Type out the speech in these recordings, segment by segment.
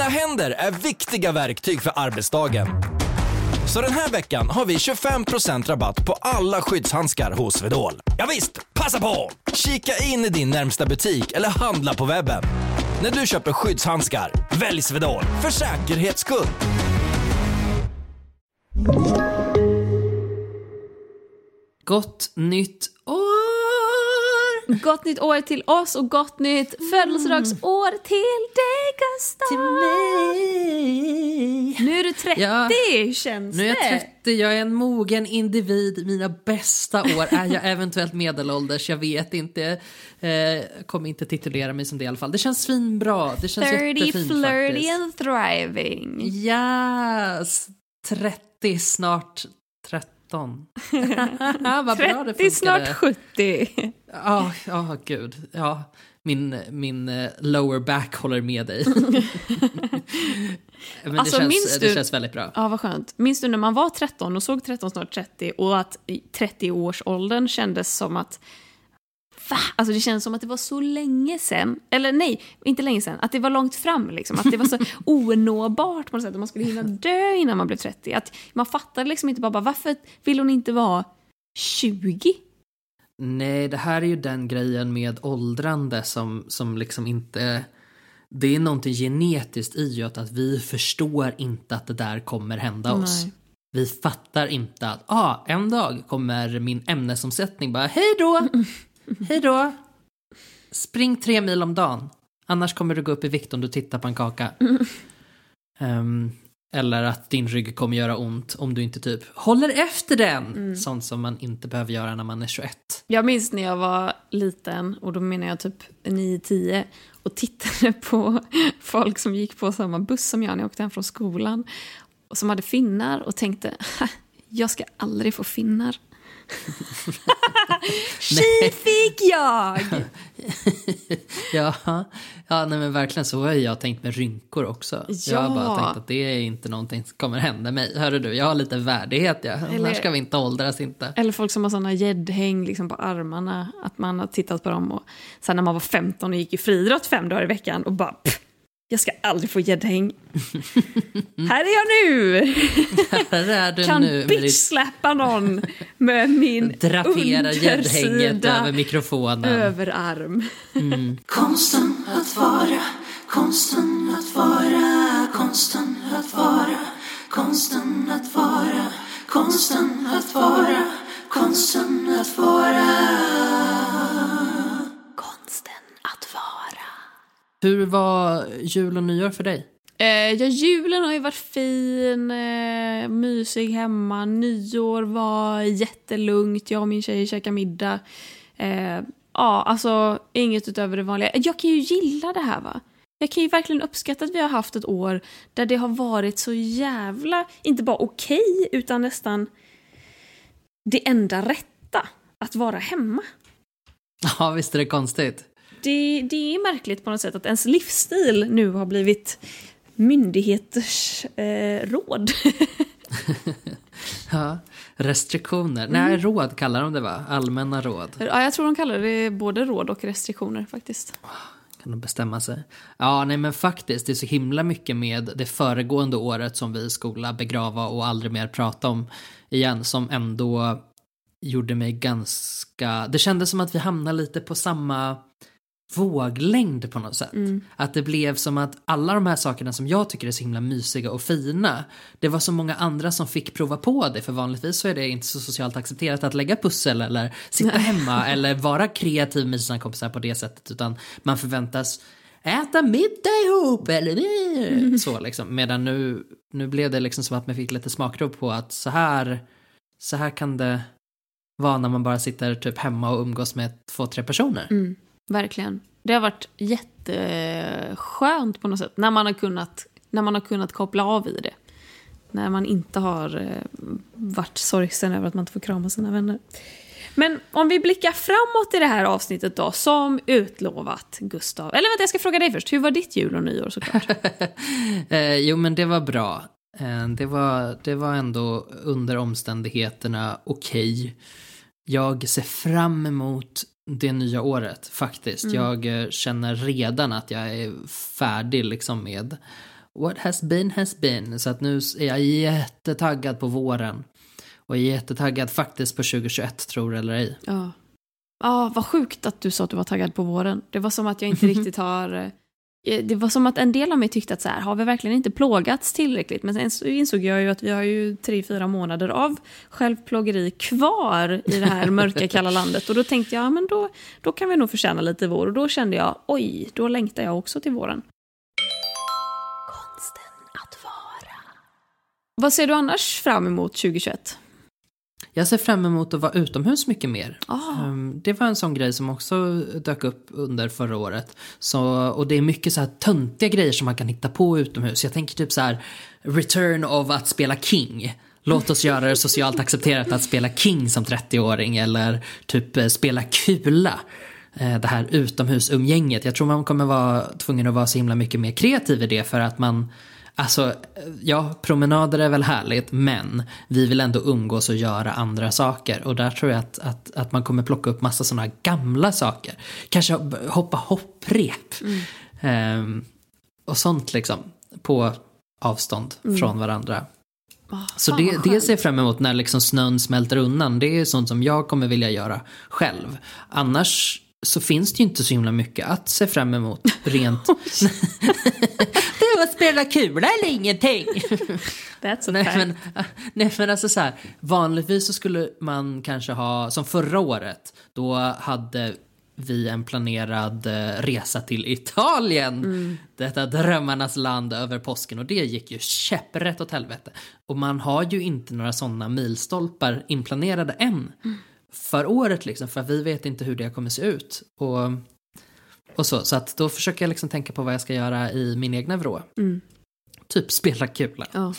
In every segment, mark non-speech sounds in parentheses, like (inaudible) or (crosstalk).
Dina händer är viktiga verktyg för arbetsdagen. Så den här veckan har vi 25% rabatt på alla skyddshandskar hos Swedol. Ja visst, passa på! Kika in i din närmsta butik eller handla på webben. När du köper skyddshandskar, välj Swedol för säkerhets skull. Gott nytt år! Gott nytt år till oss och gott nytt födelsedagsår till dig Gustav! Till mig! Nu är du 30, Ja. känns Nu är jag det? 30, jag är en mogen individ. Mina bästa år är jag eventuellt medelålders, jag vet inte. Eh, kommer inte titulera mig som det i alla fall. Det känns svinbra, det känns 30, jättefint flirty faktiskt. and thriving. Yes! 30, snart 13. (laughs) Vad bra det 30, snart funkade. 70. Ja, ja gud. Ja, min, min eh, lower back håller med dig. (laughs) Men Alltså, det, känns, du- det känns väldigt bra. Ja, vad skönt. Minns du när man var 13 och såg 13 snart 30 och att i 30-årsåldern kändes som att Va? Alltså det kändes som att det var så länge sen. Eller nej, inte länge sen. Att det var långt fram liksom. Att det var så (laughs) onåbart på något sätt. Att man skulle hinna dö innan man blev 30. Att man fattade liksom inte bara, bara varför vill hon inte vara 20? Nej, det här är ju den grejen med åldrande som, som liksom inte... Det är någonting genetiskt i att, att vi förstår inte att det där kommer hända oss. Nej. Vi fattar inte att ah, en dag kommer min ämnesomsättning bara hej då, (laughs) hej då. Spring tre mil om dagen. Annars kommer du gå upp i vikt om du tittar på en kaka. (laughs) Ehm, eller att din rygg kommer göra ont om du inte typ håller efter den. Sånt som man inte behöver göra när man är 21. Jag minns när jag var liten, och då menar jag typ 9-10, och tittade (laughs) på folk som gick på samma buss som jag när jag åkte hem från skolan. Och som hade finnar och tänkte, "Ha, (laughs) jag ska aldrig få finnar. Tji fick jag! (laughs) Ja, ja nej men verkligen så har jag tänkt med rynkor också. Jag har bara Ja. tänkt att det är inte någonting som kommer hända mig. Hörru du, jag har lite värdighet ja. Eller- Här ska vi inte åldras inte. Eller folk som har såna gäddhäng liksom på armarna. Att man har tittat på dem och sen när man var 15 och gick i friidrott fem dagar i veckan och bara pff, jag ska aldrig få gäddhäng. (laughs) Här är jag nu! Här är du kan nu med ditt bitch-slappa någon med min drapera gäddhänget över mikrofonen. överarm. (laughs) Konsten att vara, konsten att vara, konsten att vara, konsten att vara, konsten att vara, konsten att vara. Hur var jul och nyår för dig? Eh, ja, julen har ju varit fin, eh, mysig hemma. Nyår var jättelugnt, jag och min tjej käkade middag. Eh, ja, alltså inget utöver det vanliga. Jag kan ju gilla det här va. Jag kan ju verkligen uppskatta att vi har haft ett år där det har varit så jävla, inte bara okej, utan nästan det enda rätta. Att vara hemma. Ja, visst är det konstigt? Det, det är märkligt på något sätt att ens livsstil nu har blivit myndigheters eh, råd. (laughs) Ja, restriktioner. Mm. Nej, råd kallar de det va? Allmänna råd. ja, jag tror de kallar det både råd och restriktioner faktiskt. Kan de bestämma sig? Ja, nej men faktiskt, det är så himla mycket med det föregående året som vi skola begrava och aldrig mer prata om igen, som ändå gjorde mig ganska... Det kändes som att vi hamnade lite på samma våglängd på något sätt. Att det blev som att alla de här sakerna som jag tycker är så himla mysiga och fina, det var så många andra som fick prova på det, för vanligtvis så är det inte så socialt accepterat att lägga pussel eller sitta hemma (laughs) eller vara kreativ med sina kompisar på det sättet, utan man förväntas äta middag ihop eller så liksom. Medan nu, nu blev det liksom som att man fick lite smakprov på att så här, så här kan det vara när man bara sitter typ hemma och umgås med två, tre personer. Mm, verkligen. Det har varit jätteskönt på något sätt när man har kunnat, när man har kunnat koppla av i det. När man inte har eh, varit sorgsen över att man inte får krama sina vänner. Men om vi blickar framåt i det här avsnittet då, som utlovat, Gustav. Eller vänta, jag ska fråga dig först. Hur var ditt jul och nyår såklart? (laughs) Eh, jo, men det var bra. Eh, det, var, det var ändå under omständigheterna okej. Jag ser fram emot det nya året faktiskt. Jag eh, känner redan att jag är färdig liksom med what has been has been. Så att nu är jag jättetaggad på våren. Och är jättetaggad faktiskt på 2021, tror eller ej. Ja. Ja, vad sjukt att du sa att du var taggad på våren. Det var som att jag inte (laughs) riktigt har... eh, Det var som att en del av mig tyckte att så här, har vi verkligen inte plågats tillräckligt? Men sen så insåg jag ju att vi har ju tre, fyra månader av självplågeri kvar i det här (laughs) mörka, kalla landet. Och då tänkte jag, ja, men då, då kan vi nog förtjäna lite vår. Och då kände jag, oj, då längtar jag också till våren. Konsten att vara. Vad ser du annars fram emot 2021? Jag ser fram emot att vara utomhus mycket mer. Um, Det var en sån grej som också dök upp under förra året. Så, och det är mycket så här töntiga grejer som man kan hitta på utomhus. Jag tänker typ så här, return of att spela King. Låt oss göra det socialt accepterat att spela King som 30-åring eller typ eh, spela kula. Eh, Det här utomhusumgänget. Jag tror man kommer vara tvungen att vara så himla mycket mer kreativ i det för att man Alltså, ja, promenader är väl härligt, men vi vill ändå umgås och göra andra saker. Och där tror jag att, att, att man kommer plocka upp massa sådana gamla saker. Kanske hoppa hopprep. Ehm, och sånt liksom, på avstånd från varandra. Så fan det, det ser jag fram emot när liksom snön smälter undan. Det är sånt som jag kommer vilja göra själv. Annars så finns det ju inte så himla mycket att se fram emot rent... (laughs) det var att spela kula eller ingenting. (laughs) That's a nej, fact. men, nej men alltså så här, vanligtvis så skulle man kanske ha, som förra året, då hade vi en planerad eh, resa till Italien. Detta drömmarnas land över påsken och det gick ju käpprätt åt helvete. Och man har ju inte några sådana milstolpar inplanerade än. För året liksom, för vi vet inte hur det kommer se ut. Och, och så, så att då försöker jag liksom tänka på vad jag ska göra i min egna vrå. Typ spela kula. Ja.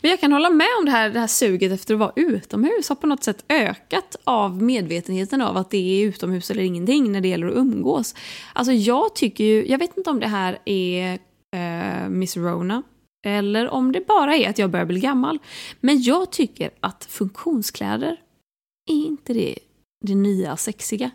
Men jag kan hålla med om det här, det här suget efter att vara utomhus har på något sätt ökat av medvetenheten av att det är utomhus eller ingenting när det gäller att umgås. Alltså jag tycker ju, jag vet inte om det här är eh, Miss Rona eller om det bara är att jag börjar bli gammal. Men jag tycker att funktionskläder är inte det, det nya sexiga.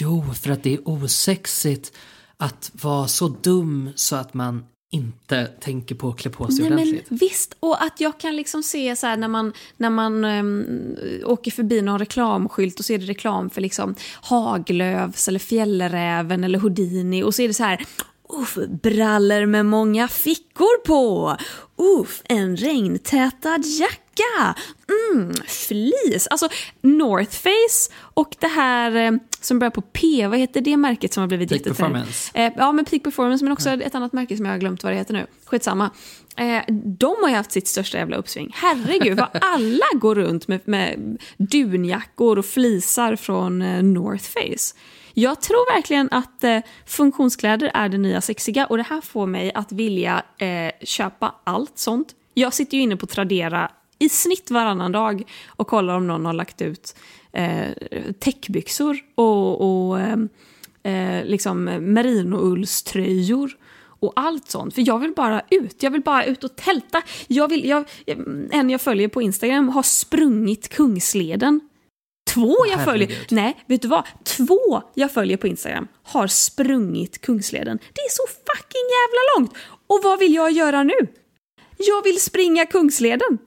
Jo, för att det är osexigt att vara så dum så att man inte tänker på att klä på sig Nej, men ordentligt. visst, och att jag kan liksom se så här när man, när man ehm, åker förbi någon reklamskylt och så är det reklam för liksom Haglöfs eller Fjällräven eller Houdini och så är det så här Uff, brallor med många fickor på. Uff, en regntätad jacka. Mm, flis. Alltså North Face och det här eh, som börjar på P, vad heter det märket som har blivit Peak jättetrend? Performance. Eh, ja, men Peak Performance, men också ett annat märke som jag har glömt vad det heter nu. Skitsamma. Eh, de har ju haft sitt största jävla uppsving. Herregud, vad (laughs) alla går runt med, med dunjackor och flisar från eh, North Face. Jag tror verkligen att eh, funktionskläder är det nya sexiga och det här får mig att vilja eh, köpa allt sånt. Jag sitter ju inne på Tradera i snitt varannan dag och kollar om någon har lagt ut eh, täckbyxor och, och eh, eh, liksom merinoullströjor och allt sånt. För jag vill bara ut, jag vill bara ut och tälta. Jag vill, jag, en jag följer på Instagram har sprungit Kungsleden. Två jag följer, nej vet du vad? Två jag följer på Instagram har sprungit Kungsleden. Det är så fucking jävla långt! Och vad vill jag göra nu? Jag vill springa Kungsleden.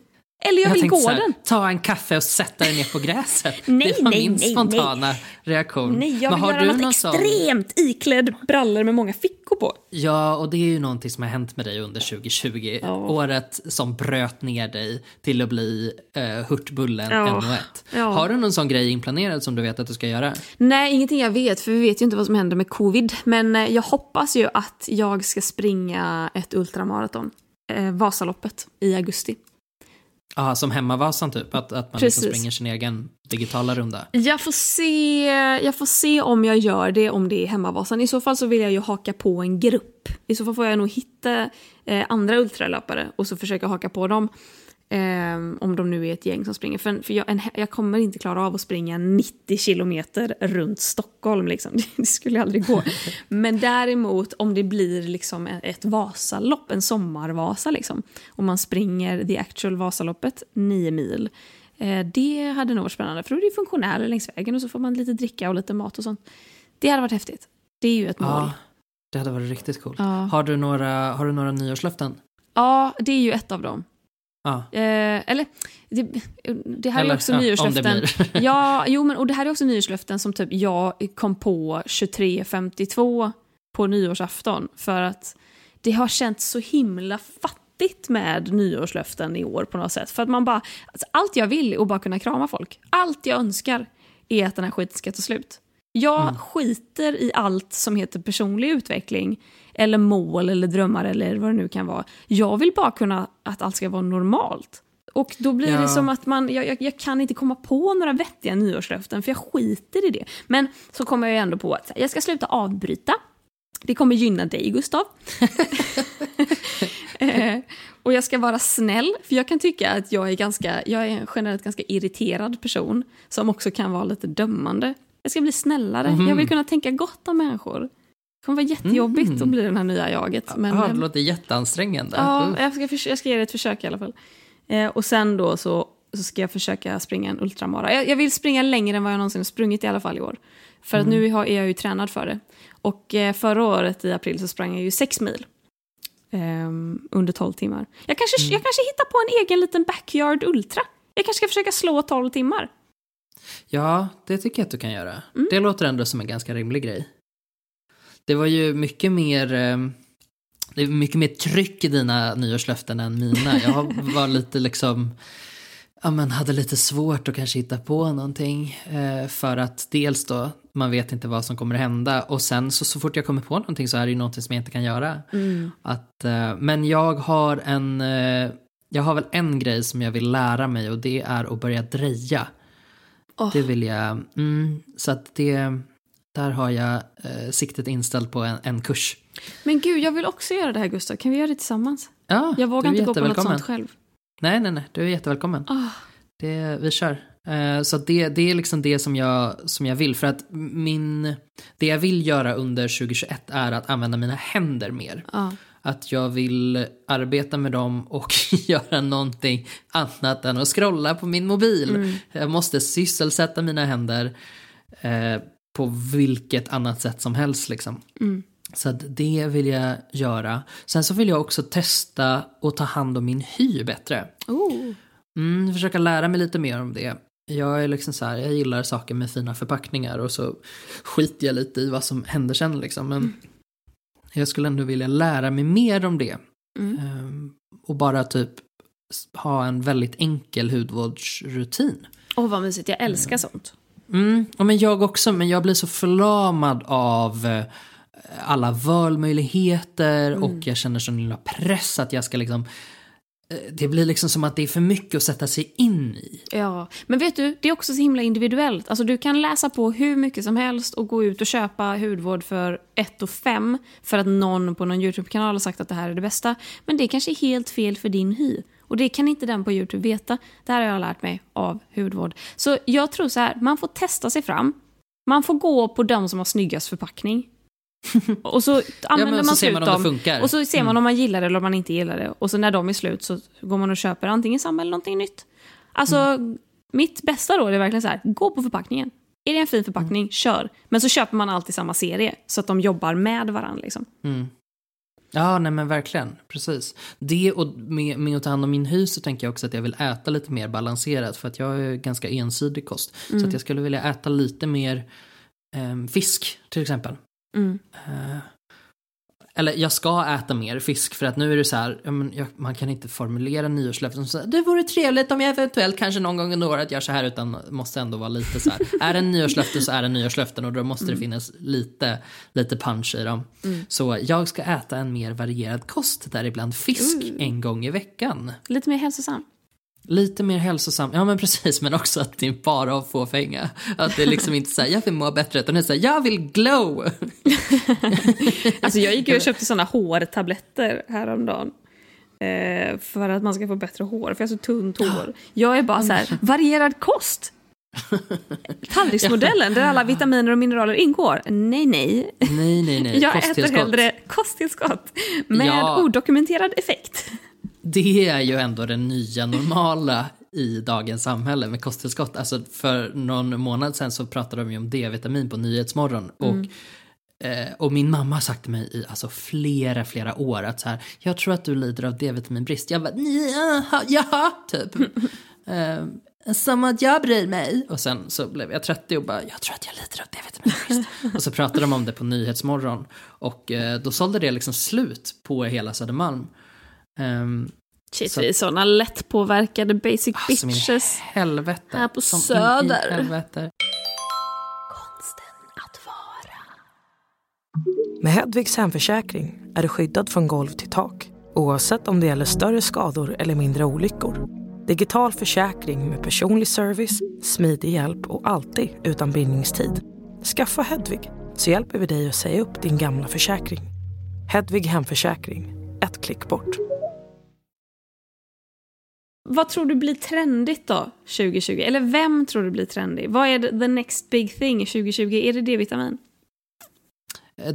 Eller jag, vill tänkte gå här, den. Ta en kaffe och sätta dig ner på gräset. (laughs) Nej, det var nej, min nej, spontana reaktion. Nej, jag Men vill har göra du något någon sån- extremt iklädd brallor med många fickor på. Ja, och det är ju någonting som har hänt med dig under 2020. Ja. Året som bröt ner dig till att bli uh, Hurtbullen Ja. NO1. Ja. Har du någon sån grej inplanerad som du vet att du ska göra? Nej, ingenting jag vet, för vi vet ju inte vad som händer med covid. Men eh, jag hoppas ju att jag ska springa ett ultramaraton. Eh, Vasaloppet i augusti. Ja, som hemmavasan typ, att, att man liksom Precis. springer sin egen digitala runda. Jag får, se, jag får se om jag gör det, om det är hemmavasan. I så fall så vill jag ju haka på en grupp. I så fall får jag nog hitta eh, andra ultralöpare och så försöka haka på dem. Eh, om de nu är ett gäng som springer. För, för jag, en, jag kommer inte klara av att springa 90 kilometer runt Stockholm. Liksom. (laughs) Det skulle aldrig gå. (laughs) Men däremot om det blir liksom ett Vasalopp, en sommarvasa, liksom, och man springer the actual Vasaloppet, 9 mil. Eh, det hade nog varit spännande, för då är det funktionärer längs vägen och så får man lite dricka och lite mat och sånt. Det hade varit häftigt. Det är ju ett mål. Ja. Det hade varit riktigt coolt. Ja. Har, du några, har du några nyårslöften? Ja, det är ju ett av dem. Eh, eller, det, det här är Eller, också ja, nyårslöften. (laughs) ja, jo, men och det här är också nyårslöften som typ jag kom på 23.52 på nyårsafton. För att det har känts så himla fattigt med nyårslöften i år på något sätt. För att man bara, alltså, allt jag vill är att bara kunna krama folk. Allt jag önskar är att den här skiten ska ta slut. Jag Mm. skiter i allt som heter personlig utveckling, eller mål, eller drömmar, eller vad det nu kan vara. Jag vill bara kunna att allt ska vara normalt. Och då blir Ja. det som att man, jag, jag, jag kan inte komma på några vettiga nyårslöften, för jag skiter i det. Men så kommer jag ändå på att jag ska sluta avbryta. Det kommer gynna dig, Gustav. (laughs) eh, och jag ska vara snäll, för jag kan tycka att jag är, ganska, jag är en generellt ganska irriterad person som också kan vara lite dömande. Jag ska bli snällare, Mhm. jag vill kunna tänka gott om människor. Det kommer vara jättejobbigt Mm. att bli den här nya jaget. Men, ja, eh, det låter jätteansträngande. Ja, jag ska, jag ska ge det ett försök i alla fall. Eh, och sen då så, så ska jag försöka springa en ultramara. Jag, jag vill springa längre än vad jag någonsin sprungit i alla fall i år. För att nu har, är jag ju tränad för det. Och eh, förra året i april så sprang jag ju sex mil. ehm, under 12 timmar. Jag kanske, jag kanske hittar på en egen liten backyard ultra. Jag kanske ska försöka slå 12 timmar. Ja, det tycker jag att du kan göra. Mm. Det låter ändå som en ganska rimlig grej. Det var ju mycket mer, eh, det är mycket mer tryck i dina nyårslöften än mina. Jag (laughs) var lite liksom, ja men hade lite svårt att kanske hitta på någonting. Eh, för att dels då, man vet inte vad som kommer hända. Och sen så, så fort jag kommer på någonting så är det ju någonting som jag inte kan göra. Att, eh, men jag har en, jag har väl en grej som jag vill lära mig och det är att börja dreja. Åh. Det vill jag, mm, så att det, där har jag eh, siktet inställt på en, en kurs. Men gud, jag vill också göra det här Gustav. Kan vi göra det tillsammans? Ja, Jag vågar inte gå på något sånt själv. Nej, nej, nej, du är jättevälkommen. Ah. Det, vi kör. Eh, så det, det är liksom det som jag, som jag vill. För att min, det jag vill göra under 2021 är att använda mina händer mer. Ja. Att jag vill arbeta med dem och (laughs) göra någonting annat än att scrolla på min mobil. Jag måste sysselsätta mina händer eh, på vilket annat sätt som helst. Liksom. Så att det vill jag göra. Sen så vill jag också testa att ta hand om min hy bättre. Oh. Mm, försöka lära mig lite mer om det. Jag är liksom så här, jag gillar saker med fina förpackningar och så skiter jag lite i vad som händer sen liksom. Men jag skulle ändå vilja lära mig mer om det. Mm. Ehm, och bara typ ha en väldigt enkel hudvårdsrutin. Åh, vad mysigt. Jag älskar sånt. Mm, men jag också, men jag blir så förlamad av eh, alla valmöjligheter och jag känner sån lilla press att jag ska liksom eh, det blir liksom som att det är för mycket att sätta sig in i. Ja, men vet du, det är också så himla individuellt. Alltså du kan läsa på hur mycket som helst och gå ut och köpa hudvård för 1 och 5 för att någon på någon YouTube-kanal har sagt att det här är det bästa. Men det är kanske är helt fel för din hy. Och det kan inte den på YouTube veta. Det här har jag lärt mig av hudvård. Så jag tror så här, man får testa sig fram. Man får gå på de som har snyggast förpackning. (laughs) och så använder så man ser slut man om det dem. Och så ser man om man gillar det eller om man inte gillar det. Och så när de är slut så går man och köper antingen samma eller någonting nytt. Alltså, mitt bästa råd är verkligen så här, gå på förpackningen. Är det en fin förpackning, kör. Men så köper man alltid samma serie, så att de jobbar med varandra. Liksom. Mm. Ja, nej men verkligen. Precis. Det och med, med att ta hand om min hy så tänker jag också att jag vill äta lite mer balanserat för att jag är ganska ensidig kost. Så att jag skulle vilja äta lite mer ehm, fisk till exempel. Mm. Eh, eller jag ska äta mer fisk för att nu är det så här, ja, men jag, man kan inte formulera nyårslöften här, det vore trevligt om jag eventuellt kanske någon gång under året gör så här utan måste ändå vara lite så här, är det en nyårslöfte så är det en nyårslöften och då måste det finnas lite, lite punch i dem. Så jag ska äta en mer varierad kost, däribland fisk en gång i veckan. Lite mer hälsosam. Lite mer hälsosam, ja men precis, men också att det är bara att få fänga. Att det är liksom inte så här, jag vill må bättre, utan det är så här, jag vill glow. (laughs) Alltså jag gick ju och köpte såna hårtabletter häromdagen. Eh, för att man ska få bättre hår, för jag har så tunt hår. Jag är bara så här, varierad kost. (laughs) Tallriksmodellen där alla vitaminer och mineraler ingår. Nej, nej. Nej, nej, nej. (laughs) Jag äter hellre kosttillskott med Ja. odokumenterad effekt. Det är ju ändå det nya normala i dagens samhälle med kosttillskott. Alltså för någon månad sedan så pratade de ju om D-vitamin på Nyhetsmorgon. Och eh, och min mamma har sagt till mig i alltså, flera, flera år att så här, jag tror att du lider av D-vitaminbrist. Jag bara, jaha, jaha typ. (laughs) eh, som att jag bryr mig. Och sen så blev jag 30 och bara, jag tror att jag lider av D-vitaminbrist. (laughs) och så pratade de om det på Nyhetsmorgon. Och eh, då sålde det liksom slut på hela Södermalm. Um, Shit, så, vi är såna lättpåverkade basic i bitches. helvete. Här på Som Söder. In i helvete. Med Hedvigs hemförsäkring är du skyddad från golv till tak oavsett om det gäller större skador eller mindre olyckor. Digital försäkring med personlig service, smidig hjälp och alltid utan bindningstid. Skaffa Hedvig så hjälper vi dig att säga upp din gamla försäkring. Hedvig hemförsäkring, ett klick bort. Vad tror du blir trendigt då 2020? Eller vem tror du blir trendig? Vad är the next big thing 2020? Är det D-vitamin?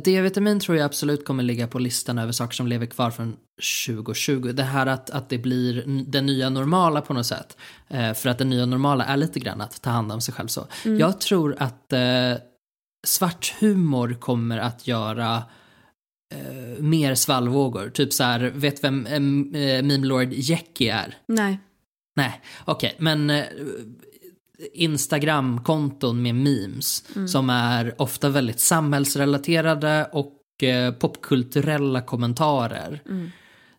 D-vitamin tror jag absolut kommer ligga på listan över saker som lever kvar från 2020. Det här att, att det blir den nya normala på något sätt. Eh, för att det nya normala är lite grann att ta hand om sig själv så. Mm. Jag tror att eh, svart humor kommer att göra eh, mer svallvågor. Typ så här, vet vem eh, Meme Lord Jackie är? Nej. Nej, okej, okay, men eh, Instagram-konton med memes Mm. som är ofta väldigt samhällsrelaterade och eh, popkulturella kommentarer. Mm.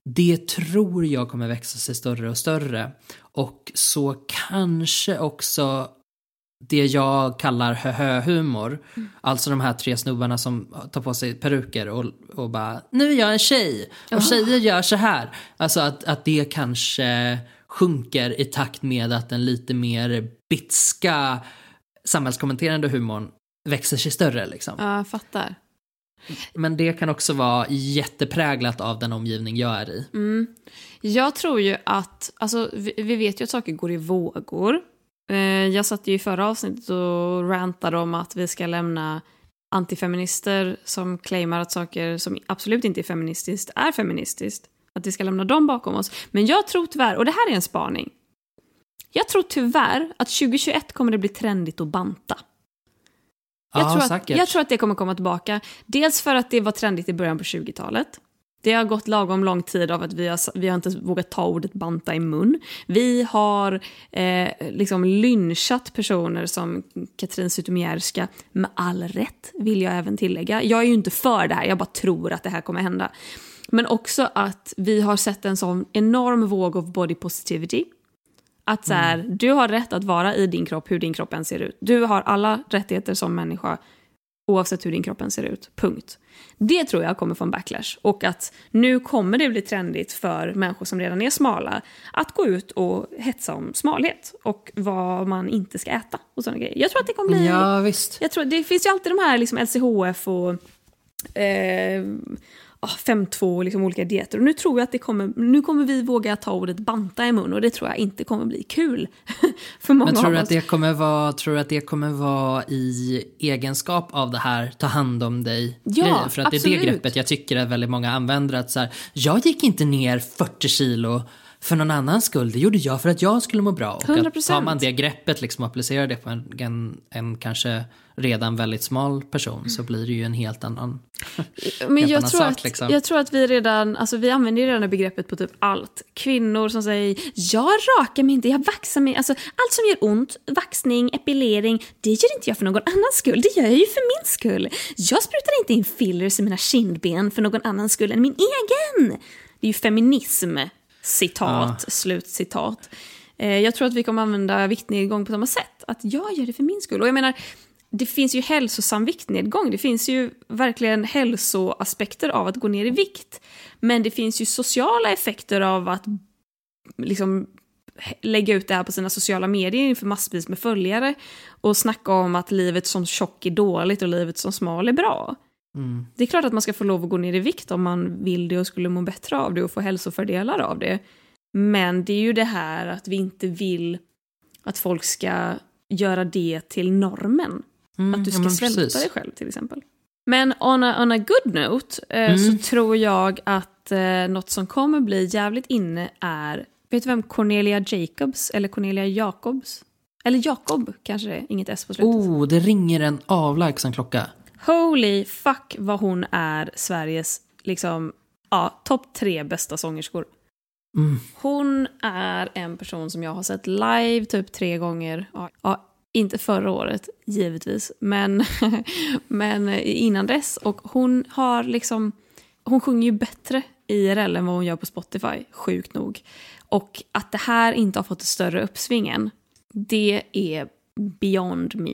Det tror jag kommer växa sig större och större. Och så kanske också det jag kallar hö-hö-humor. Mm. Alltså de här tre snubbarna som tar på sig peruker och, och bara nu är jag en tjej och tjejer gör så här. Alltså att, att det kanske sjunker i takt med att den lite mer bitska samhällskommenterande humorn växer sig större liksom. Ja, jag fattar. Men det kan också vara jättepräglat av den omgivning jag är i. Mm. Jag tror ju att, alltså vi, vi vet ju att saker går i vågor. Eh, jag satt ju i förra avsnittet och rantade om att vi ska lämna antifeminister som claimar att saker som absolut inte är feministiskt är feministiskt. Att vi ska lämna dem bakom oss. Men jag tror tyvärr, och det här är en spaning. Jag tror tyvärr att 2021 kommer det bli trendigt att banta. Jag, ja, tror att, säkert. jag tror att det kommer komma tillbaka. Dels för att det var trendigt i början på 20-talet. Det har gått lagom lång tid av att vi har, vi har inte vågat ta ordet banta i mun. Vi har eh, liksom lynchat personer som Katrin Zytomierska, med all rätt vill jag även tillägga. Jag är ju inte för det här, jag bara tror att det här kommer hända. Men också att vi har sett en sån enorm våg av body positivity. Att så här, du har rätt att vara i din kropp hur din kropp än ser ut. Du har alla rättigheter som människa oavsett hur din kropp än ser ut. Punkt. Det tror jag kommer få en backlash. Och att nu kommer det bli trendigt för människor som redan är smala att gå ut och hetsa om smalhet och vad man inte ska äta och sådana grejer. Jag tror att det kommer bli... Ja, visst. Jag tror, det finns ju alltid de här liksom LCHF och eh, ah, 5-2 och liksom olika dieter. Och nu tror jag att det kommer, nu kommer vi våga ta ordet banta i mun och det tror jag inte kommer bli kul (laughs) för många Men tror du, att det kommer vara, tror du att det kommer vara i egenskap av det här ta hand om dig Ja, grejen? För att det är absolut. det greppet jag tycker att väldigt många använder. Att så här, jag gick inte ner 40 kilo för någon annans skull. Det gjorde jag för att jag skulle må bra. Och att 100%. tar man det greppet liksom och applicerar det på en, en, en kanske redan väldigt smal person så blir det ju en helt annan Men helt jag annan tror, sak, att, liksom. jag tror att vi redan, alltså vi använder ju redan det begreppet på typ allt. Kvinnor som säger jag rakar mig inte, jag vaxar mig. Alltså allt som gör ont, vaxning, epilering, det gör inte jag för någon annans skull. Det gör jag ju för min skull. Jag sprutar inte in fillers i mina kindben för någon annans skull än min egen. Det är ju feminism, citat, slutcitat. Eh, jag tror att vi kommer använda viktnedgång på samma sätt. Att jag gör det för min skull. Och jag menar, det finns ju hälsosam viktnedgång. Det finns ju verkligen hälsoaspekter av att gå ner i vikt. Men det finns ju sociala effekter av att liksom lägga ut det här på sina sociala medier inför massvis med följare och snacka om att livet som tjock är dåligt och livet som smal är bra. Mm. Det är klart att man ska få lov att gå ner i vikt om man vill det och skulle må bättre av det och få hälsofördelar av det. Men det är ju det här att vi inte vill att folk ska göra det till normen. Mm, Att du ja, ska men svälta precis. dig själv till exempel. Men on a, on a good note eh, Mm. så tror jag att eh, något som kommer bli jävligt inne är, vet du vem Cornelia Jacobs eller Cornelia Jacobs? Eller Jakob kanske det är, inget S på slutet. Oh, det ringer en avlägsen klocka. Holy fuck vad hon är Sveriges, liksom, ja, topp tre bästa sångerskor. Mm. Hon är en person som jag har sett live typ tre gånger. Ja, inte förra året, givetvis, men, (laughs) men innan dess. Och hon har liksom... Hon sjunger ju bättre IRL än vad hon gör på Spotify, sjukt nog. Och att det här inte har fått ett större uppsving än, det är beyond me.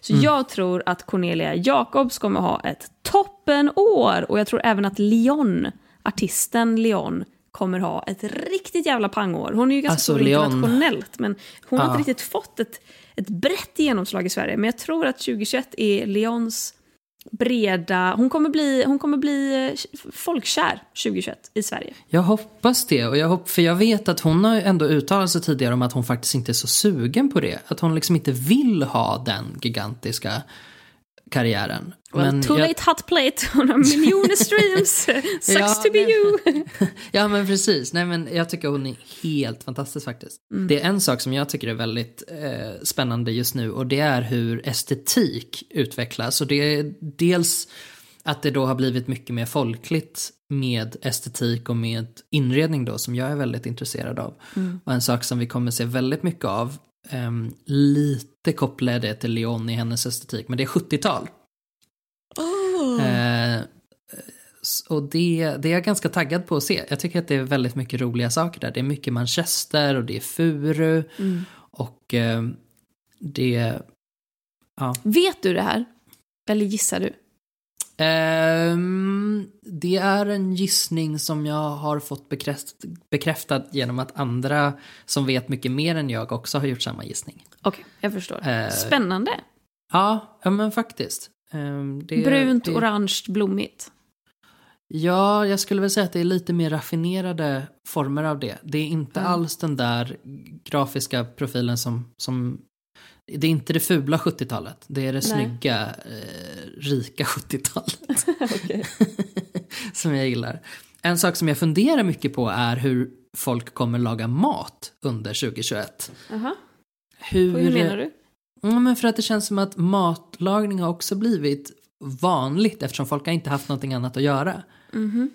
Så jag tror att Cornelia Jacobs kommer ha ett toppenår. Och jag tror även att Leon, artisten Leon, kommer ha ett riktigt jävla pangår. Hon är ju ganska Alltså, stor internationellt, men hon har Ja. inte riktigt fått ett, ett brett genomslag i Sverige. Men jag tror att 2021 är Leons breda... Hon kommer bli, hon kommer bli eh, folkkär 2021 i Sverige. Jag hoppas det, och jag hopp, för jag vet att hon har ju ändå uttalat sig tidigare om att hon faktiskt inte är så sugen på det. Att hon liksom inte vill ha den gigantiska karriären. Well, too jag, late hot plate, hon har miljoner (laughs) streams. (laughs) Sucks Ja, to be men- you. (laughs) Ja men precis, nej men jag tycker hon är helt fantastisk faktiskt. Det är en sak som jag tycker är väldigt eh, spännande just nu och det är hur estetik utvecklas. Och det är dels att det då har blivit mycket mer folkligt med estetik och med inredning då som jag är väldigt intresserad av. Och en sak som vi kommer se väldigt mycket av, ehm, lite kopplade det till Leon i hennes estetik, men det är 70-tal. Eh, s- och det, det är jag ganska taggad på att se. Jag tycker att det är väldigt mycket roliga saker där. Det är mycket Manchester och det är furu. Och eh, det... Ja. Vet du det här? Eller gissar du? Ehm, det är en gissning som jag har fått bekräft, bekräftad genom att andra som vet mycket mer än jag också har gjort samma gissning. Okej, jag förstår. Eh, Spännande. Ja, ja men faktiskt. Ehm, det, Brunt, det, orange, blommigt. Ja, jag skulle väl säga att det är lite mer raffinerade former av det. Det är inte Ja. alls den där grafiska profilen som, som... Det är inte det fula 70-talet. Det är det snygga, eh, rika 70-talet. (laughs) (laughs) som jag gillar. En sak som jag funderar mycket på är hur folk kommer laga mat under 2021. Jaha, Hur, hur menar du? Ja, men för att det känns som att matlagning har också blivit vanligt eftersom folk har inte haft någonting annat att göra. Mhm.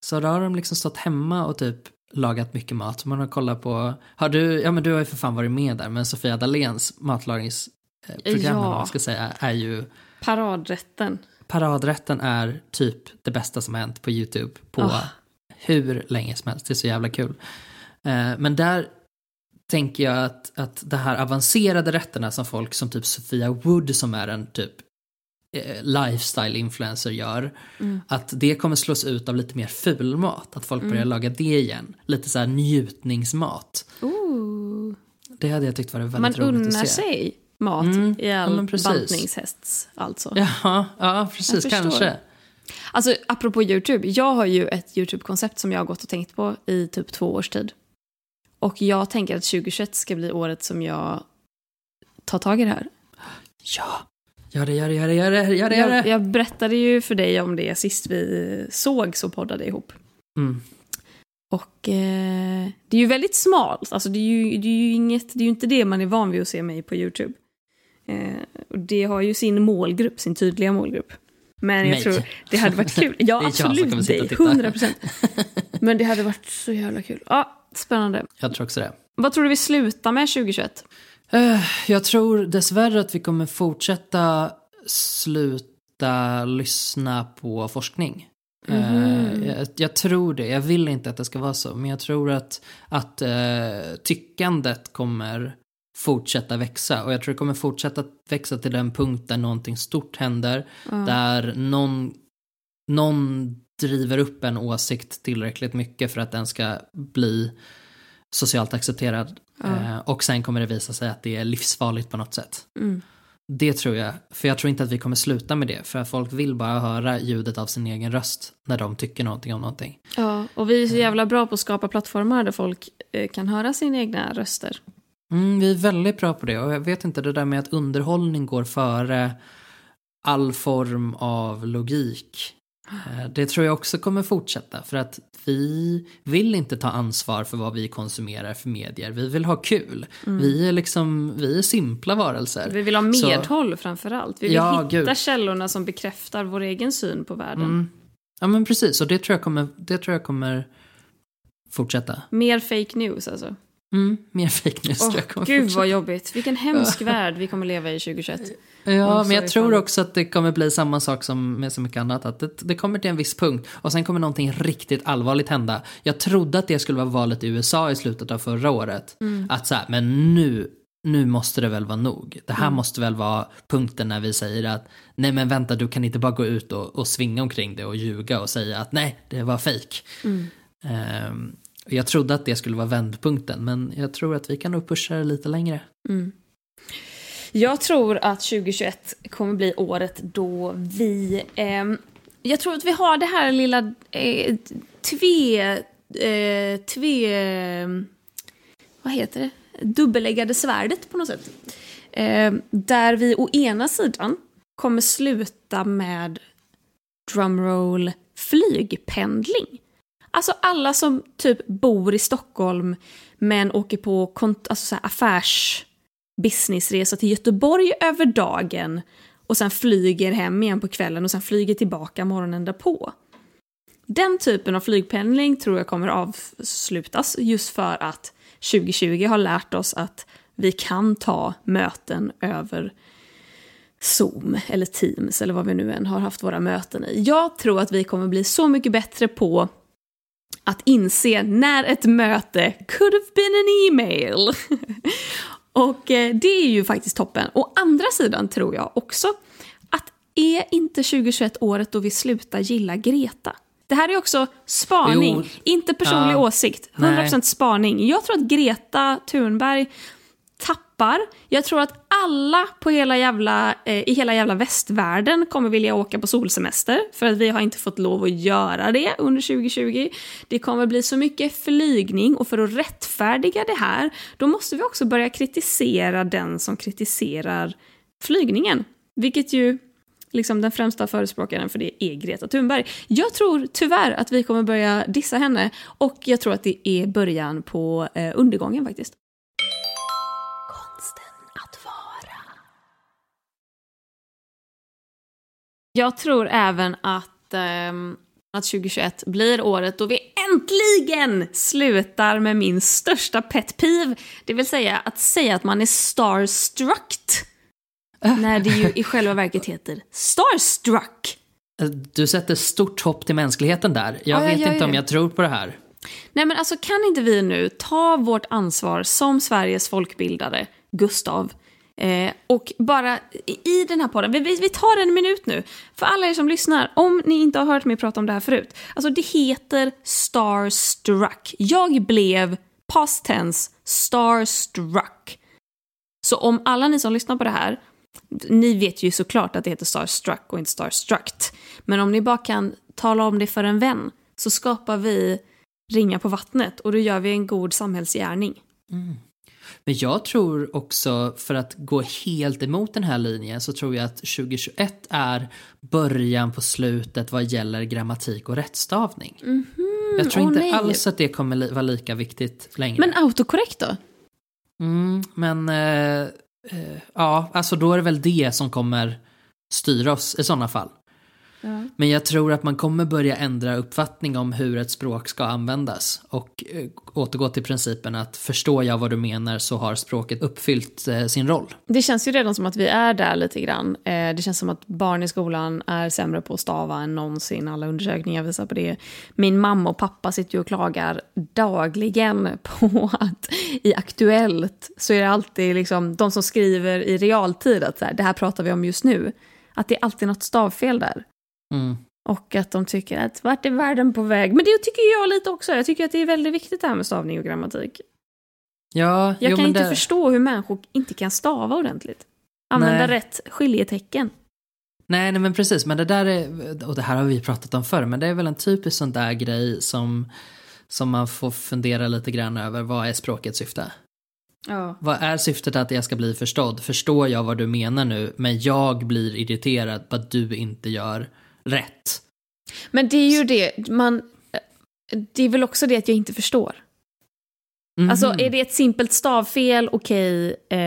Så då har de liksom stått hemma och typ lagat mycket mat. Man har kollat på, har du, ja men du har ju för fan varit med där, men Sofia Dahléns matlagningsprogram, Ja. man ska säga, är ju, Paradrätten. paradrätten är typ det bästa som har hänt på YouTube på Ah. hur länge som helst. Det är så jävla kul. Eh, men där tänker jag att, att det här avancerade rätterna som folk som typ Sofia Wood som är en typ eh, lifestyle influencer gör, att det kommer slås ut av lite mer fulmat. Att folk börjar laga det igen. Lite så här njutningsmat. Ooh. Det hade jag tyckt varit väldigt Man roligt unnar att se. sig mat Mm, i ja, all precis. bantningshästs alltså. Ja, ja precis, kanske. Alltså apropå YouTube, jag har ju ett YouTube-koncept som jag har gått och tänkt på i typ två års tid. Och jag tänker att 2021 ska bli året som jag tar tag i det här. Ja, gör det, gör det, gör det, gör det, gör det. Jag, jag berättade ju för dig om det sist vi såg så poddade ihop. Mm. Och eh, det är ju väldigt smalt, alltså det är ju, det är ju inget, det är ju inte det man är van vid att se mig på YouTube. Eh, och det har ju sin målgrupp, sin tydliga målgrupp. Men jag Mig. tror det hade varit kul. Ja, (laughs) absolut och dig, titta. 100 procent. Men det hade varit så jävla kul. Ja, spännande. Jag tror också det. Vad tror du vi slutar med 2021? Eh, Jag tror dessvärre att vi kommer fortsätta sluta lyssna på forskning. Eh, Jag, jag tror det. Jag vill inte att det ska vara så. Men jag tror att, att eh, tyckandet kommer fortsätta växa. Och jag tror det kommer fortsätta växa till den punkt där någonting stort händer. Där någon, någon driver upp en åsikt tillräckligt mycket för att den ska bli socialt accepterad. Eh, och sen kommer det visa sig att det är livsfarligt på något sätt. Mm. Det tror jag. För jag tror inte att vi kommer sluta med det. För folk vill bara höra ljudet av sin egen röst när de tycker någonting om någonting. Ja, och vi är så jävla bra på att skapa plattformar där folk eh, kan höra sina egna röster. Mm, vi är väldigt bra på det. Och jag vet inte, det där med att underhållning går före all form av logik. Eh, Det tror jag också kommer fortsätta för att vi vill inte ta ansvar för vad vi konsumerar för medier. Vi vill ha kul. Vi är liksom, vi är simpla varelser. Mm. Vi vill ha Så- medhåll framför allt. Vi vill Ja, hitta gud. Mm. källorna som bekräftar vår egen syn på världen. Ja men precis, och det tror jag kommer, det tror jag kommer fortsätta. Mer fake news alltså. Mm, mer fake news tror jag kommer gud fortsätta. vad jobbigt. Vilken hemsk värld vi kommer leva i 2021. Ja, men jag tror också att det kommer bli samma sak som med så mycket annat. Att det, det kommer till en viss punkt och sen kommer någonting riktigt allvarligt hända. Jag trodde att det skulle vara valet i USA i slutet av förra året. Att så här, men nu, nu måste det väl vara nog. Det här måste väl vara punkten när vi säger att nej men vänta du kan inte bara gå ut och, och svinga omkring det och ljuga och säga att nej det var fejk jag trodde att det skulle vara vändpunkten men jag tror att vi kan nog pusha det lite längre. Mm. Jag tror att 2021 kommer bli året då vi... Eh, jag tror att vi har det här lilla eh, tve... Eh, tve... Vad heter det? Dubbeläggade svärdet på något sätt. Eh, där vi å ena sidan kommer sluta med drumroll flygpendling. Alltså alla som typ bor i Stockholm men åker på kont- alltså så affärs businessresa till Göteborg över dagen och sen flyger hem igen på kvällen och sen flyger tillbaka morgonen därpå. Den typen av flygpendling tror jag kommer avslutas just för att 2020 har lärt oss att vi kan ta möten över Zoom eller Teams eller vad vi nu än har haft våra möten i. Jag tror att vi kommer bli så mycket bättre på att inse när ett möte could have been an email. (laughs) Och eh, det är ju faktiskt toppen. Å andra sidan tror jag också att är inte 2021 året då vi slutar gilla Greta? Det här är också spaning, Jo. inte personlig Ja. åsikt. 100% spaning. Jag tror att Greta Thunberg appar. Jag tror att alla på hela jävla, eh, i hela jävla västvärlden kommer vilja åka på solsemester för att vi har inte fått lov att göra det under 2020. Det kommer bli så mycket flygning och för att rättfärdiga det här då måste vi också börja kritisera den som kritiserar flygningen. Vilket ju liksom den främsta förespråkaren för det är Greta Thunberg. Jag tror tyvärr att vi kommer börja dissa henne och jag tror att det är början på eh, undergången faktiskt. Jag tror även att, ehm, att 2021 blir året då vi äntligen slutar med min största pet peeve. Det vill säga att säga att man är starstruck. När det ju i själva verket heter starstruck. Du sätter stort hopp till mänskligheten där. Jag Ja, jag vet gör inte om jag tror på det här. Nej men alltså kan inte vi nu ta vårt ansvar som Sveriges folkbildare, Gustav, eh, och bara i den här podden, vi, vi, tar en minut nu, för alla er som lyssnar, om ni inte har hört mig prata om det här förut, alltså det heter starstruck. Jag blev past tense starstruck. Så om alla ni som lyssnar på det här, ni vet ju såklart att det heter starstruck och inte starstruct, men om ni bara kan tala om det för en vän så skapar vi ringa på vattnet och då gör vi en god samhällsgärning. Mm. Men jag tror också, för att gå helt emot den här linjen, så tror jag att 2021 är början på slutet vad gäller grammatik och rättstavning. jag tror åh inte nej. alls att det kommer li- vara lika viktigt längre. Men autokorrekt då? Mm, men eh, eh, ja, alltså då är det väl det som kommer styra oss i sådana fall. Men jag tror att man kommer börja ändra uppfattning om hur ett språk ska användas och eh, återgå till principen att förstår jag vad du menar så har språket uppfyllt eh, sin roll. Det känns ju redan som att vi är där lite grann. Eh, det känns som att barn i skolan är sämre på att stava än någonsin. Alla undersökningar visar på det. Min mamma och pappa sitter ju och klagar dagligen (laughs) på att i Aktuellt så är det alltid liksom de som skriver i realtid att så här, det här pratar vi om just nu. Att det är alltid något stavfel där. Mm. Och att de tycker att vart är världen på väg? Men det tycker jag lite också. Jag tycker att det är väldigt viktigt det här med stavning och grammatik. Ja, Jag jo, kan inte det, förstå hur människor inte kan stava ordentligt. Använda Nej. rätt skiljetecken. Nej, nej men precis, men det där är, och det här har vi pratat om förr, men det är väl en typisk sån där grej som, som man får fundera lite grann över, vad är språkets syfte? Ja. Vad är syftet att jag ska bli förstådd? Förstår jag vad du menar nu, men jag blir irriterad på att du inte gör rätt? Men det är ju det, man... Det är väl också det att jag inte förstår. Mhm. Alltså är det ett simpelt stavfel, okej, eh,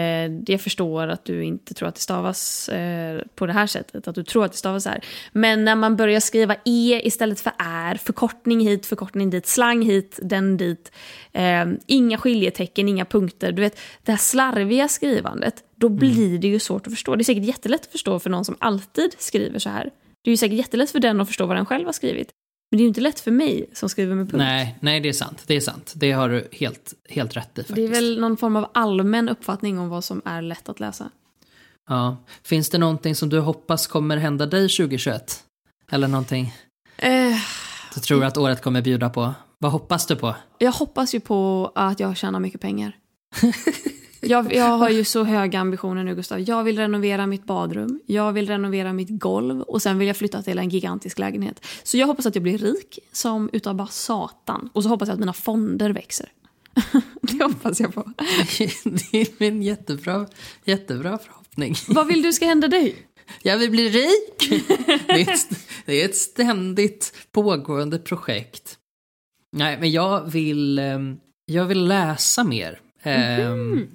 jag förstår att du inte tror att det stavas eh, på det här sättet, att du tror att det stavas så här. Men när man börjar skriva e istället för är, förkortning hit, förkortning dit, slang hit, den dit, eh, inga skiljetecken, inga punkter, du vet, det här slarviga skrivandet, då blir det ju svårt att förstå. Det är säkert jättelätt att förstå för någon som alltid skriver så här. Det är ju säkert jättelätt för den att förstå vad den själv har skrivit. Men det är ju inte lätt för mig som skriver med punkt. Nej, nej, det är sant. Det är sant. Det har du helt, helt rätt i faktiskt. Det är väl någon form av allmän uppfattning om vad som är lätt att läsa. Ja. Finns det någonting som du hoppas kommer hända dig 2021? Eller någonting Eh, du tror att året kommer bjuda på? Vad hoppas du på? jag hoppas ju på att jag tjänar mycket pengar. (laughs) jag, jag har ju så höga ambitioner nu Gustav. Jag vill renovera mitt badrum, jag vill renovera mitt golv och sen vill jag flytta till en gigantisk lägenhet. Så jag hoppas att jag blir rik som utav bara satan. Och så hoppas jag att mina fonder växer. (laughs) det hoppas jag på. (laughs) det är min jättebra, jättebra förhoppning. Vad vill du ska hända dig? Jag vill bli rik! Det är, ett, det är ett ständigt pågående projekt. Nej, men jag vill, ehm, jag vill läsa mer. Ehm,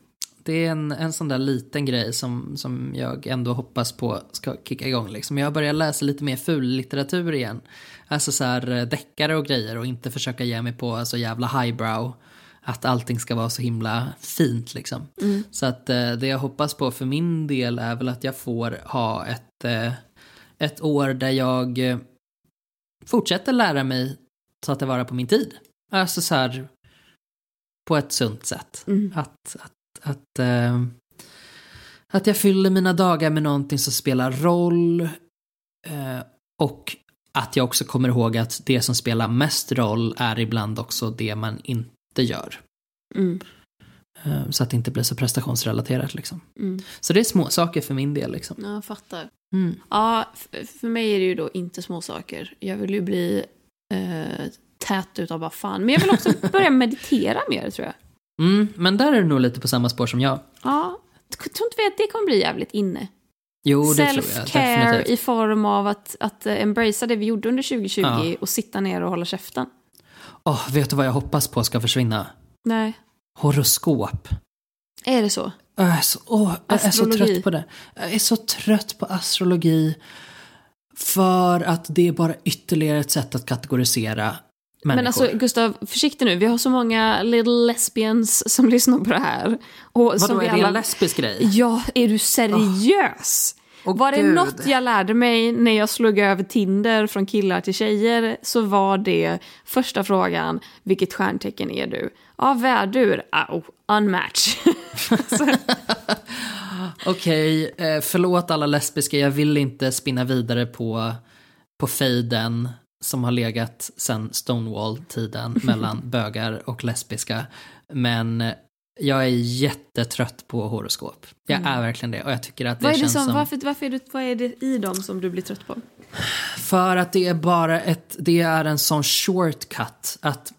Det är en, en sån där liten grej som, som jag ändå hoppas på ska kicka igång. Liksom. Jag börjar läsa lite mer fullitteratur igen. Alltså så här eh, deckare och grejer och inte försöka ge mig på så jävla highbrow. Att allting ska vara så himla fint liksom. Så att eh, det jag hoppas på för min del är väl att jag får ha ett, eh, ett år där jag fortsätter lära mig ta tillvara på min tid. Alltså så här på ett sunt sätt. Mm. Att, att, att, eh, att jag fyller mina dagar med någonting som spelar roll. Eh, och att jag också kommer ihåg att det som spelar mest roll är ibland också det man inte gör. Mm. Eh, så att det inte blir så prestationsrelaterat liksom. Mm. Så det är små saker för min del liksom. Ja, jag fattar. Mm. Ja, för mig är det ju då inte små saker. Jag vill ju bli eh, tät utav bara fan. Men jag vill också (laughs) börja meditera mer tror jag. Mm, men där är du nog lite på samma spår som jag. Ja, jag tror inte vi att det kommer bli jävligt inne. Jo, det tror jag Self-care i form av att, att eh, embracea det vi gjorde under 2020 Ja. och sitta ner och hålla käften. Åh, vet du vad jag hoppas på ska försvinna? Nej. Horoskop. Är det så? Jag är så, åh, jag är så trött på det. Jag är så trött på astrologi. För att det är bara ytterligare ett sätt att kategorisera människor. Men alltså Gustav, försiktig nu. Vi har så många little lesbians som (laughs) lyssnar på det här. Och som Vadå, vi är det en alla... lesbisk grej? Ja, är du seriös? Åh, var det Gud. något jag lärde mig när jag slog över Tinder från killar till tjejer så var det första frågan, vilket stjärntecken är du? Ja, värdur, oh, unmatch. (laughs) Okej, eh, förlåt alla lesbiska, jag vill inte spinna vidare på, på fejden som har legat sedan Stonewall-tiden (laughs) mellan bögar och lesbiska. Men jag är jättetrött på horoskop. Jag är verkligen det och jag tycker att det vad, är det känns som, som... varför, varför är det, vad är det i dem som du blir trött på? För att det är bara ett, det är en sån shortcut. Att,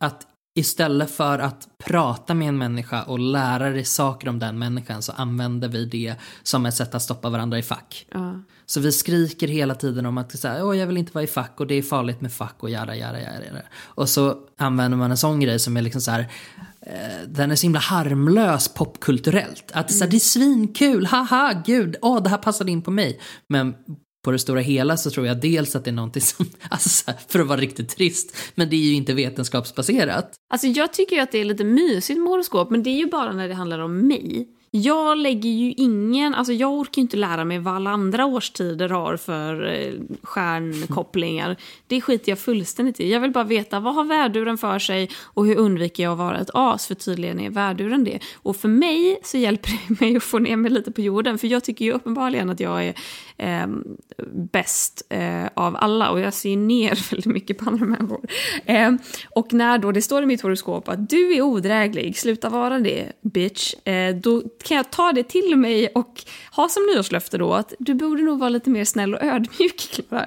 att istället för att prata med en människa och lära dig saker om den människan så använder vi det som ett sätt att stoppa varandra i fack. Ja. Så vi skriker hela tiden om att här, Åh, jag vill inte vara i fack och det är farligt med fack och jada, jada, jada. jada." Och så använder man en sån grej som är liksom så här, eh, den är så himla harmlös popkulturellt. Att så här, det är svinkul, haha, gud, åh, det här passade in på mig. Men på det stora hela så tror jag dels att det är någonting som, (laughs) alltså för att vara riktigt trist, men det är ju inte vetenskapsbaserat. Alltså jag tycker ju att det är lite mysigt med horoskop, men det är ju bara när det handlar om mig. Jag lägger ju ingen, alltså jag orkar ju inte lära mig vad alla andra årstider har för eh, stjärnkopplingar. Det skiter jag fullständigt i. Jag vill bara veta vad har värduren för sig och hur undviker jag att vara ett as, för tydligen är värduren det. Och för mig så hjälper det mig att få ner mig lite på jorden, för jag tycker ju uppenbarligen att jag är eh, bäst eh, av alla och jag ser ner (laughs) väldigt mycket på andra människor. Eh, och när då det står i mitt horoskop att du är odräglig, sluta vara det bitch, eh, då kan jag ta det till mig och ha som nyårslöfte då att du borde nog vara lite mer snäll och (laughs) ödmjuk Klara.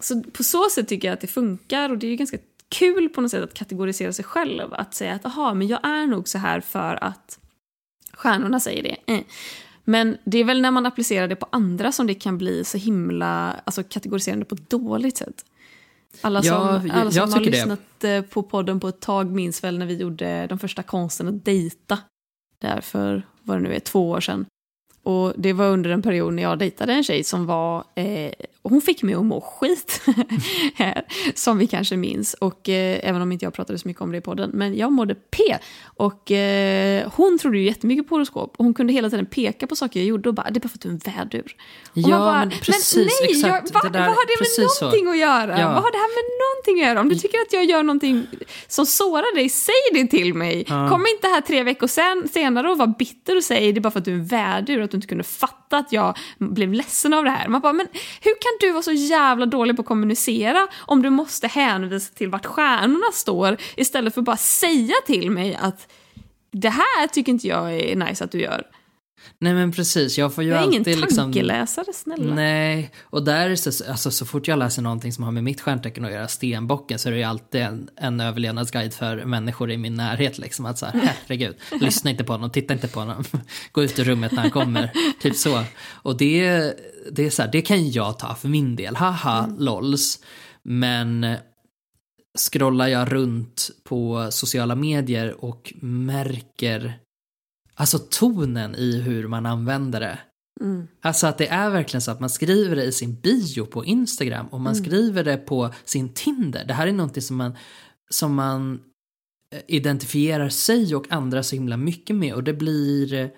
Så på så sätt tycker jag att det funkar och det är ju ganska kul på något sätt att kategorisera sig själv. Att säga att aha, men jag är nog så här för att stjärnorna säger det. Eh. Men det är väl när man applicerar det på andra som det kan bli så himla alltså, kategoriserande på ett dåligt sätt. Alla som, Ja, jag- alla som har tycker det. lyssnat eh, på podden på ett tag minns väl när vi gjorde de första konsten att dejta. Där för, vad det nu är, två år sedan. Och det var under en period när jag dejtade en tjej som var, eh, hon fick mig att må skit. (laughs) som vi kanske minns. Och eh, även om inte jag pratade så mycket om det i podden. Men jag mådde P. Och eh, hon trodde ju jättemycket på horoskop. Och hon kunde hela tiden peka på saker jag gjorde och bara, det är bara för att du är en vädur. Och Ja, bara, men precis, nej, exakt. Jag, va, där- vad har det med precis så. någonting att göra? Ja. Vad har det här med någonting att göra? Om du tycker att jag gör någonting som sårar dig, säg det till mig. Kom inte här tre veckor sen, senare och var bitter och säg det är bara för att du är en värdur och att du inte kunde fatta att jag blev ledsen av det här. Man bara, men hur kan du vara så jävla dålig på att kommunicera om du måste hänvisa till vart stjärnorna står istället för att bara säga till mig att det här tycker inte jag är nice att du gör. Nej men precis, jag får ju Jag är ingen alltid liksom... tankeläsare, snälla. Nej, och där är så, alltså, så fort jag läser någonting som har med mitt stjärntecken att göra, stenbocken, så är det ju alltid en, en överlevnadsguide för människor i min närhet. Liksom, att så här, herregud, (laughs) lyssna inte på honom, titta inte på honom, (laughs) gå ut ur rummet när han kommer. (laughs) typ så. Och det, det är så här, det kan jag ta för min del, haha, lols. Men scrollar jag runt på sociala medier och märker Alltså tonen i hur man använder det. Mm. Alltså att det är verkligen så att man skriver det i sin bio på Instagram och man skriver det på sin Tinder. Det här är någonting som man, som man eh, identifierar sig och andra så himla mycket med och det blir eh,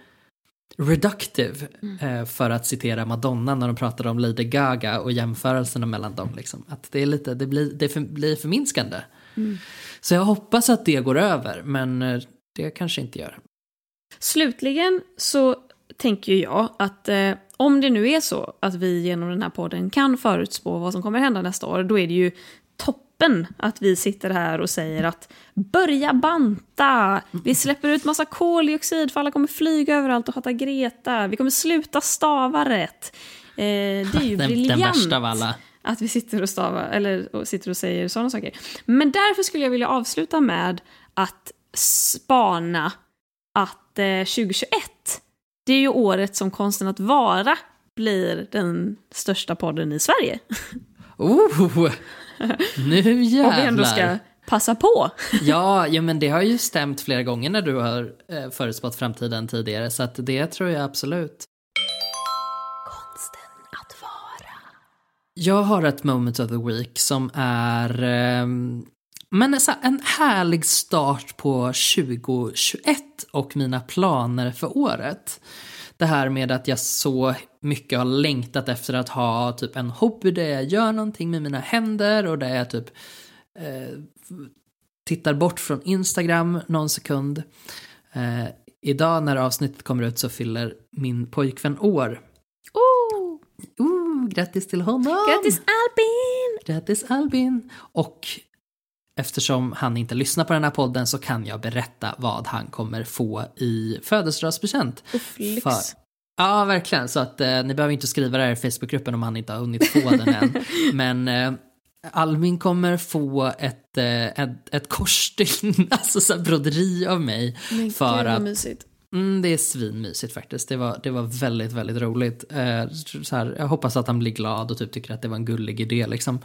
reductive eh, för att citera Madonna när de pratade om Lady Gaga och jämförelserna mellan dem. Liksom. Att det, är lite, det, blir, det för, blir förminskande. Så jag hoppas att det går över men det kanske inte gör. Slutligen så tänker jag att eh, om det nu är så att vi genom den här podden kan förutspå vad som kommer hända nästa år, då är det ju toppen att vi sitter här och säger att börja banta, vi släpper ut massa koldioxid för alla kommer flyga överallt och hata Greta, vi kommer sluta stava rätt. Eh, det är ju Den, briljant den värsta av alla. att vi sitter och stavar, eller och sitter och säger sådana saker. Men därför skulle jag vilja avsluta med att spana att eh, 2021, det är ju året som Konsten att vara blir den största podden i Sverige. Oh! Nu (laughs) Om vi ändå jävlar. ska passa på. Ja, ja, men det har ju stämt flera gånger när du har eh, förutspått framtiden tidigare, så att det tror jag absolut. Konsten att vara. Jag har ett moment of the week som är ehm, men så en härlig start på 2021 och mina planer för året. Det här med att jag så mycket har längtat efter att ha typ en hobby där jag gör någonting med mina händer och där jag typ eh, tittar bort från Instagram någon sekund. Eh, idag när avsnittet kommer ut så fyller min pojkvän år. Oh, Oh, grattis till honom! grattis Albin! Grattis Albin! Och eftersom han inte lyssnar på den här podden så kan jag berätta vad han kommer få i födelsedagspresent. För- Ja, verkligen. Så att eh, ni behöver inte skriva det här i Facebookgruppen om han inte har hunnit få den än. (laughs) Men eh, Albin kommer få ett, eh, ett, ett korsstygn, (laughs) alltså så broderi av mig. Men för gud att mysigt. Mm, det är svinmysigt faktiskt. Det var, det var väldigt, väldigt roligt. Eh, så här, jag hoppas att han blir glad och typ tycker att det var en gullig idé. Liksom.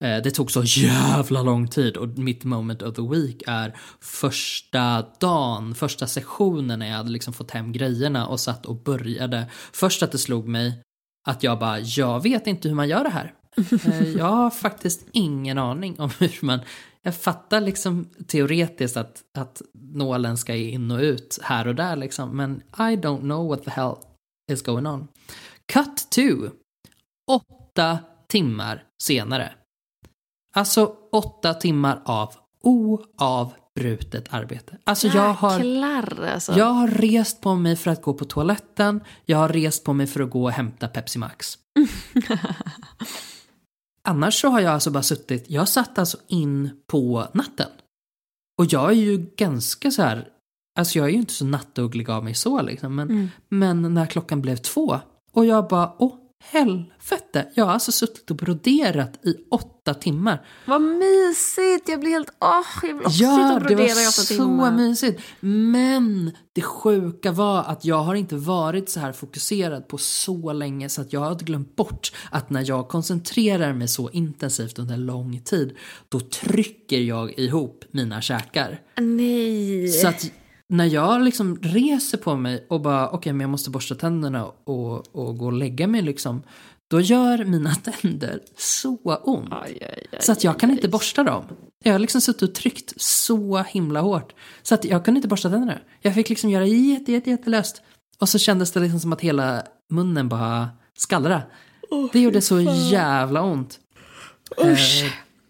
Eh, det tog så jävla lång tid och mitt moment of the week är första dagen, första sessionen när jag hade liksom fått hem grejerna och satt och började. Först att det slog mig att jag bara, jag vet inte hur man gör det här. Eh, jag har faktiskt ingen aning om hur man jag fattar liksom teoretiskt att, att nålen ska in och ut här och där liksom, men I don't know what the hell is going on. Cut to. Åtta timmar senare. Alltså åtta timmar av oavbrutet arbete. Alltså jag har, Jäklar alltså. jag har rest på mig för att gå på toaletten, jag har rest på mig för att gå och hämta Pepsi Max. (laughs) Annars så har jag alltså bara suttit, jag satt alltså in på natten. Och jag är ju ganska så här, alltså jag är ju inte så nattuglig av mig så liksom, men, men när klockan blev två och jag bara, åh, helvete? Jag har alltså suttit och broderat i åtta timmar. Vad mysigt! Jag blir helt... Åh, jag vill också sitta Ja, och det brodera var i åtta så timmar. mysigt. Men det sjuka var att jag har inte varit så här fokuserad på så länge så att jag hade glömt bort att när jag koncentrerar mig så intensivt under lång tid då trycker jag ihop mina käkar. Nej. Så att när jag liksom reser på mig och bara okej men jag måste borsta tänderna och, och gå och lägga mig liksom då gör mina (laughs) tänder så ont. Aj, aj, aj, Så att jag kan inte borsta dem. Jag har liksom suttit och tryckt så himla hårt. Så att jag kunde inte borsta tänderna. Jag fick liksom göra jätte, jätte, jättelöst. Och så kändes det liksom som att hela munnen bara skallra. det gjorde så jävla ont. Eh,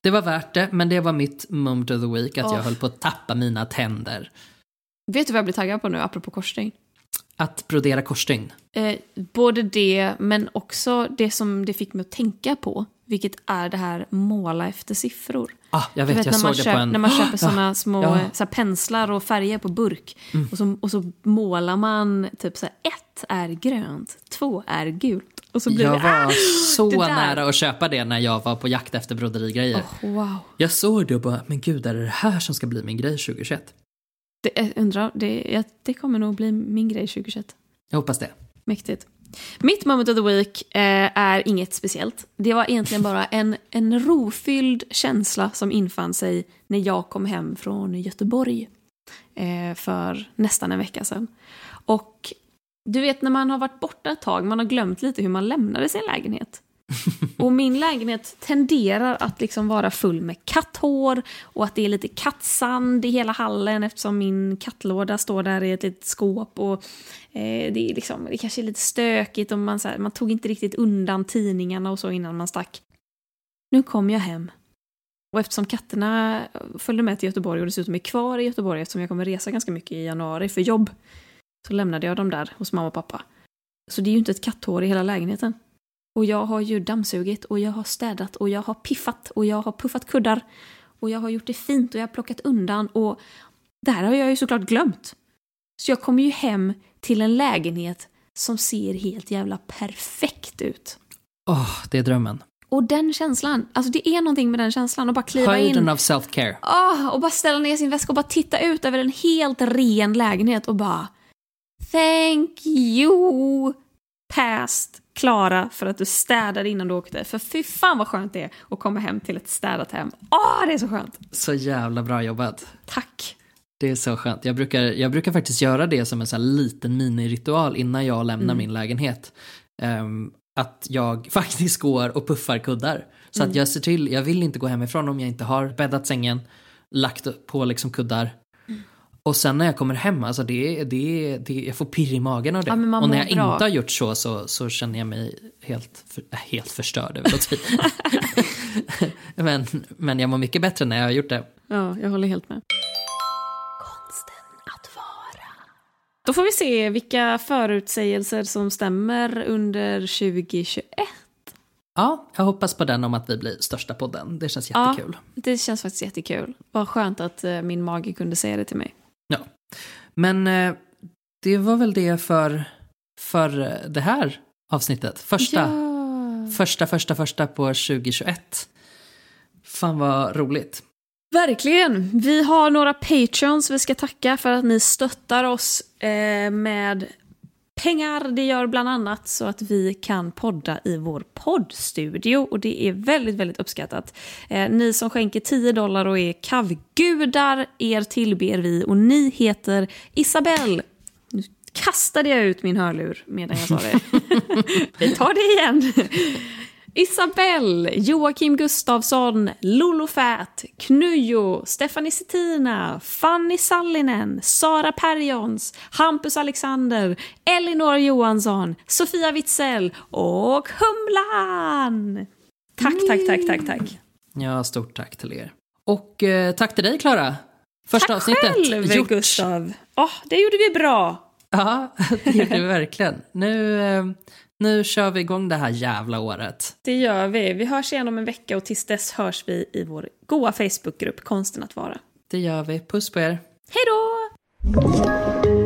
det var värt det, men det var mitt moment of the week att jag Åh. höll på att tappa mina tänder. Vet du vad jag blir taggad på nu, apropå korsstygn? Att brodera korsstygn. Eh, både det, men också det som det fick mig att tänka på, vilket är det här måla efter siffror. Ah, jag Du vet, jag när, man såg det köp, på en... när man köper (gasps) såna små ja. eh, så penslar och färger på burk. Mm. Och, så, och så målar man typ så här, ett är grönt, två är gult. Och så blir Jag det, var ah, så nära att köpa det när jag var på jakt efter broderigrejer. Oh, wow. Jag såg det och bara, men gud, är det det här som ska bli min grej 2021? Det, jag undrar, det, det kommer nog bli min grej 2021. Jag hoppas det. Mäktigt. Mitt moment of the week eh, är inget speciellt. Det var egentligen bara en, en rofylld känsla som infann sig när jag kom hem från Göteborg eh, för nästan en vecka sedan. Och du vet när man har varit borta ett tag, man har glömt lite hur man lämnade sin lägenhet. (laughs) Och min lägenhet tenderar att liksom vara full med katthår och att det är lite kattsand i hela hallen eftersom min kattlåda står där i ett litet skåp. Och eh, det, är liksom, det kanske är lite stökigt och man, så här, man tog inte riktigt undan tidningarna och så innan man stack. Nu kom jag hem. Och eftersom katterna följde med till Göteborg och dessutom är kvar i Göteborg eftersom jag kommer resa ganska mycket i januari för jobb så lämnade jag dem där hos mamma och pappa. Så det är ju inte ett katthår i hela lägenheten. Och jag har ju dammsugit och jag har städat och jag har piffat och jag har puffat kuddar. Och jag har gjort det fint och jag har plockat undan och det här har jag ju såklart glömt. Så jag kommer ju hem till en lägenhet som ser helt jävla perfekt ut. Åh, det är drömmen. Och den känslan, alltså det är någonting med den känslan och bara kliva Höjden in. av self-care. Ah, och bara ställa ner sin väska och bara titta ut över en helt ren lägenhet och bara Thank you past Klara för att du städade innan du åkte. För fy fan vad skönt det är att komma hem till ett städat hem. Åh, det är så skönt! Så jävla bra jobbat. Tack! Det är så skönt. Jag brukar, jag brukar faktiskt göra det som en sån liten miniritual innan jag lämnar Mm. min lägenhet. Ehm, att jag (laughs) faktiskt går och puffar kuddar. Så Mm. att jag ser till, jag vill inte gå hemifrån om jag inte har bäddat sängen, lagt på liksom kuddar. Och sen när jag kommer hem, alltså det, det, det, jag får pirr i magen av det. Ja, och när jag bra. inte har gjort så, så så känner jag mig helt, för, äh, helt förstörd. över att (laughs) men, men jag mår mycket bättre när jag har gjort det. Ja, jag håller helt med. Då får vi se vilka förutsägelser som stämmer under 2021. Ja, jag hoppas på den om att vi blir största podden. Det känns Ja. jättekul. Det känns faktiskt jättekul. Vad skönt att eh, min mage kunde säga det till mig. Ja. Men eh, det var väl det för, för eh, det här avsnittet. Första, Ja. första, första, första på 2021. Fan vad roligt. Verkligen. Vi har några patreons vi ska tacka för att ni stöttar oss eh, med pengar. Det gör bland annat så att vi kan podda i vår poddstudio och det är väldigt, väldigt uppskattat. Eh, ni som skänker 10 dollar och är kavgudar, er tillber vi och ni heter Isabelle. Nu kastade jag ut min hörlur medan jag sa det. (laughs) vi tar det igen. Isabelle, Joakim Gustafsson, Lolo Fät, Knujo, Stephanie Settina, Fanny Sallinen, Sara Perjons, Hampus Alexander, Elinor Johansson, Sofia Witzell och Humlan! Tack, tack, tack, tack, tack. Ja, stort tack till er. Och eh, tack till dig Klara. Första Tack avsnittet. själv, gjort. Gustav. Åh, det gjorde vi bra. Ja, (laughs) det gjorde vi verkligen. Nu, eh, nu kör vi igång det här jävla året. Det gör vi. Vi hörs igen om en vecka och tills dess hörs vi i vår goa Facebookgrupp Konsten att vara. Det gör vi. Puss på er. Hej då!